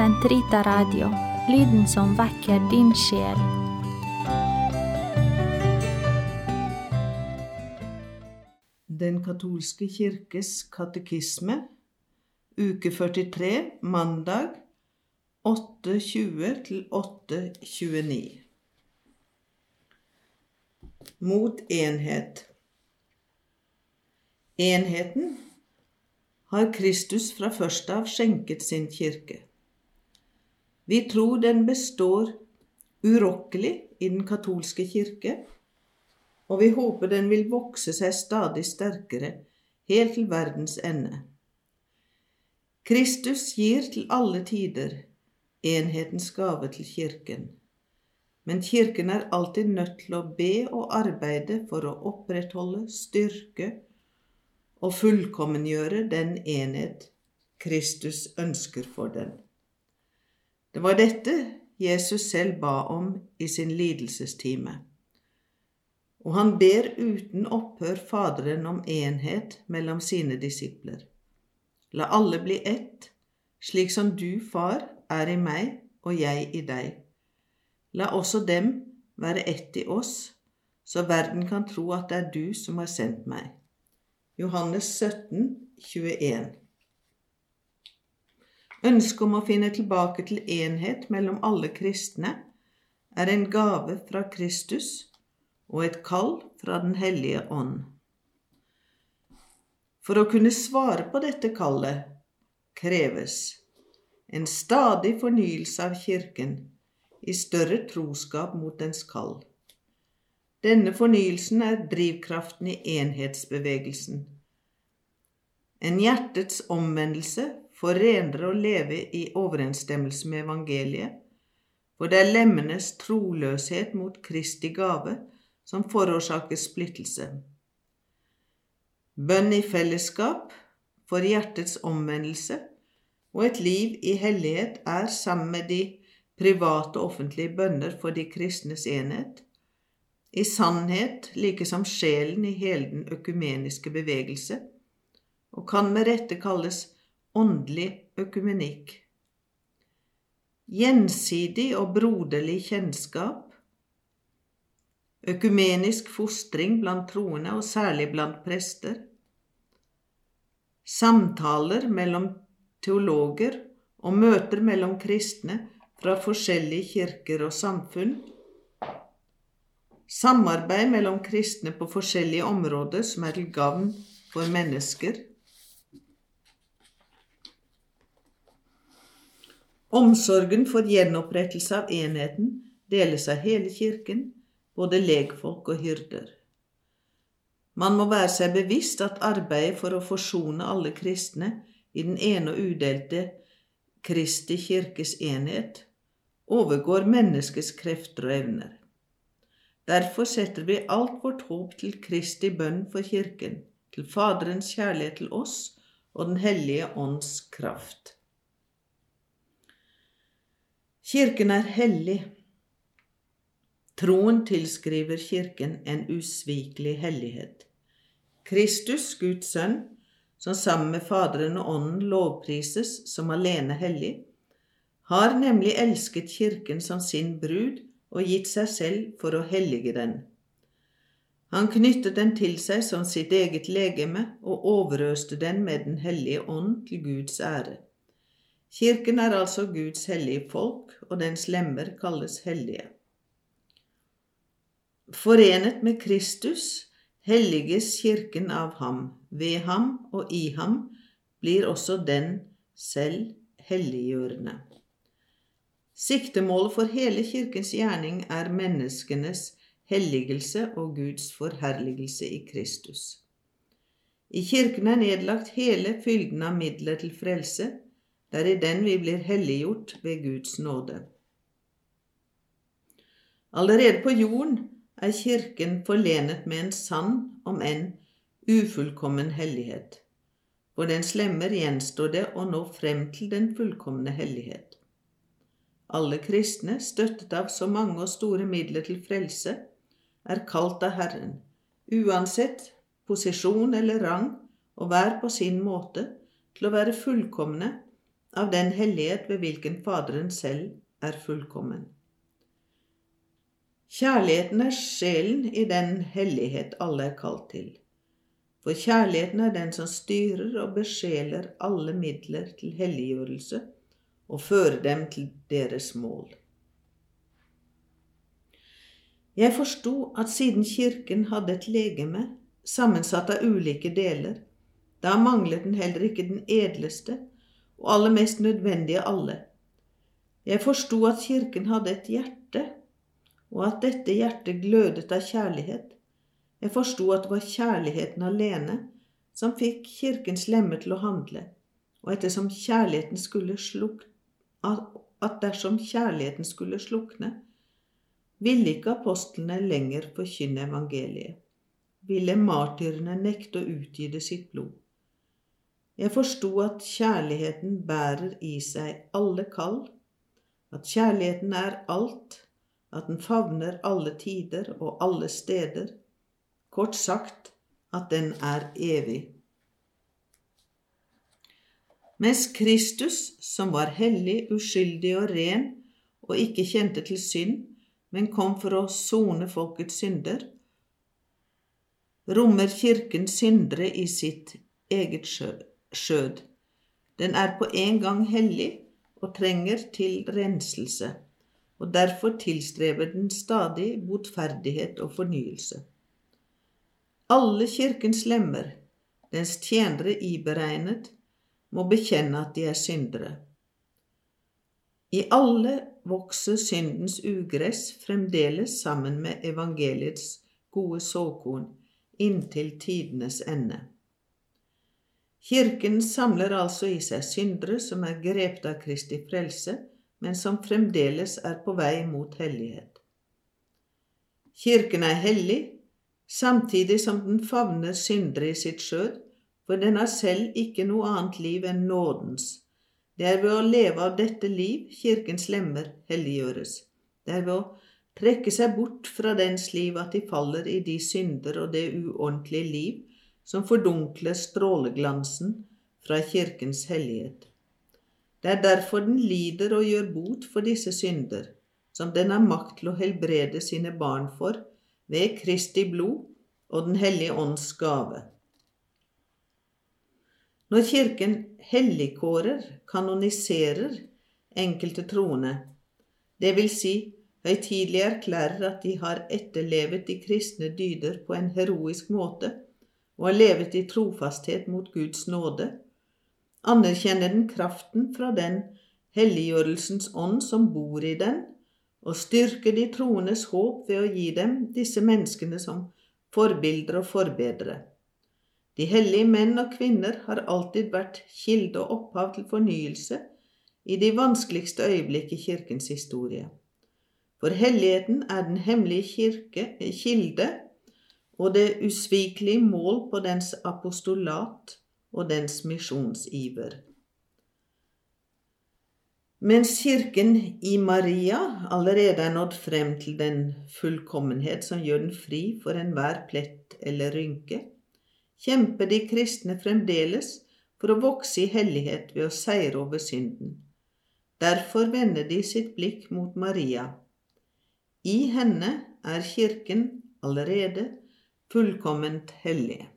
Sentrita Radio, lyden som vekker din sjel. Den katolske kirkes katekisme, uke 43, mandag 8.20 til 8.29. Mot enhet. Enheten har Kristus fra først av skjenket sin kirke. Vi tror den består urokkelig i den katolske kirke, og vi håper den vil vokse seg stadig sterkere helt til verdens ende. Kristus gir til alle tider enhetens gave til kirken, men kirken er alltid nødt til å be og arbeide for å opprettholde, styrke og fullkommengjøre den enhet Kristus ønsker for den. Det var dette Jesus selv ba om i sin lidelsestime. Og han ber uten opphør Faderen om enhet mellom sine disipler. La alle bli ett, slik som du, Far, er i meg og jeg i deg. La også dem være ett i oss, så verden kan tro at det er du som har sendt meg. Johannes 17, 21. Ønsket om å finne tilbake til enhet mellom alle kristne er en gave fra Kristus og et kall fra Den hellige ånd. For å kunne svare på dette kallet kreves en stadig fornyelse av Kirken i større troskap mot dens kall. Denne fornyelsen er drivkraften i enhetsbevegelsen. En hjertets omvendelse for renere å leve i overensstemmelse med evangeliet, for det er lemmenes troløshet mot Kristi gave som forårsaker splittelse. Bønn i fellesskap for hjertets omvendelse og et liv i hellighet er sammen med de private og offentlige bønner for de kristnes enhet, i sannhet like som sjelen i hele den økumeniske bevegelse, og kan med rette kalles åndelig økumenikk. Gjensidig og broderlig kjennskap, økumenisk fostring blant troende og særlig blant prester, samtaler mellom teologer og møter mellom kristne fra forskjellige kirker og samfunn, samarbeid mellom kristne på forskjellige områder som er til gavn for mennesker, Omsorgen for gjenopprettelse av enheten deles av hele kirken, både legfolk og hyrder. Man må være seg bevisst at arbeidet for å forsone alle kristne i den ene og udelte Kristi kirkes enhet overgår menneskets krefter og evner. Derfor setter vi alt vårt håp til Kristi bønn for Kirken, til Faderens kjærlighet til oss og Den hellige ånds kraft. Kirken er hellig. Troen tilskriver Kirken en usvikelig hellighet. Kristus, Guds sønn, som sammen med Faderen og Ånden lovprises som alene hellig, har nemlig elsket Kirken som sin brud og gitt seg selv for å hellige den. Han knyttet den til seg som sitt eget legeme og overøste den med Den hellige ånd til Guds ære. Kirken er altså Guds hellige folk, og dens lemmer kalles hellige. Forenet med Kristus helliges Kirken av ham. Ved ham og i ham blir også den selv helliggjørende. Siktemålet for hele Kirkens gjerning er menneskenes helligelse og Guds forherligelse i Kristus. I Kirken er nedlagt hele fylden av midler til frelse, det er i den vi blir helliggjort ved Guds nåde. Allerede på jorden er Kirken forlenet med en sann, om enn ufullkommen hellighet. For den slemmer gjenstår det å nå frem til den fullkomne hellighet. Alle kristne, støttet av så mange og store midler til frelse, er kalt av Herren, uansett posisjon eller rang, og hver på sin måte, til å være fullkomne av den hellighet ved hvilken Faderen selv er fullkommen. Kjærligheten er sjelen i den hellighet alle er kalt til. For kjærligheten er den som styrer og besjeler alle midler til helliggjørelse og fører dem til deres mål. Jeg forsto at siden Kirken hadde et legeme sammensatt av ulike deler, da manglet den heller ikke den edleste og aller mest nødvendige alle. Jeg forsto at Kirken hadde et hjerte, og at dette hjertet glødet av kjærlighet. Jeg forsto at det var kjærligheten alene som fikk Kirkens lemmer til å handle, og ettersom kjærligheten skulle sluk, at dersom kjærligheten skulle slukne, ville ikke apostlene lenger forkynne evangeliet. Ville martyrene nekte å utgyte sitt blod. Jeg forsto at kjærligheten bærer i seg alle kall, at kjærligheten er alt, at den favner alle tider og alle steder, kort sagt at den er evig. Mens Kristus, som var hellig, uskyldig og ren og ikke kjente til synd, men kom for å sone folkets synder, rommer Kirken syndere i sitt eget skjød. Den er på en gang hellig og trenger til renselse, og derfor tilstreber den stadig botferdighet og fornyelse. Alle Kirkens lemmer, dens tjenere iberegnet, må bekjenne at de er syndere. I alle vokser syndens ugress fremdeles sammen med evangeliets gode såkorn inntil tidenes ende. Kirken samler altså i seg syndere som er grepet av Kristi frelse, men som fremdeles er på vei mot hellighet. Kirken er hellig, samtidig som den favner syndere i sitt skjød, for den har selv ikke noe annet liv enn nådens, det er ved å leve av dette liv Kirkens lemmer helliggjøres. Det er ved å trekke seg bort fra dens liv at de faller i de synder og det uordentlige liv som fordunkler stråleglansen fra Kirkens hellighet. Det er derfor den lider og gjør bot for disse synder, som den har makt til å helbrede sine barn for ved Kristi blod og Den hellige ånds gave. Når Kirken helligkårer, kanoniserer, enkelte troende, det vil si høytidelig erklærer at de har etterlevet de kristne dyder på en heroisk måte og har levet i trofasthet mot Guds nåde, anerkjenner den kraften fra den helliggjørelsens ånd som bor i den, og styrker de troendes håp ved å gi dem disse menneskene som forbilder og forbedre. De hellige menn og kvinner har alltid vært kilde og opphav til fornyelse i de vanskeligste øyeblikk i Kirkens historie. For helligheten er den hemmelige kirke, kilde og det usvikelige mål på dens apostolat og dens misjonsiver. Mens Kirken i Maria allerede er nådd frem til den fullkommenhet som gjør den fri for enhver plett eller rynke, kjemper de kristne fremdeles for å vokse i hellighet ved å seire over synden. Derfor vender de sitt blikk mot Maria. I henne er Kirken allerede fullkomment hellig.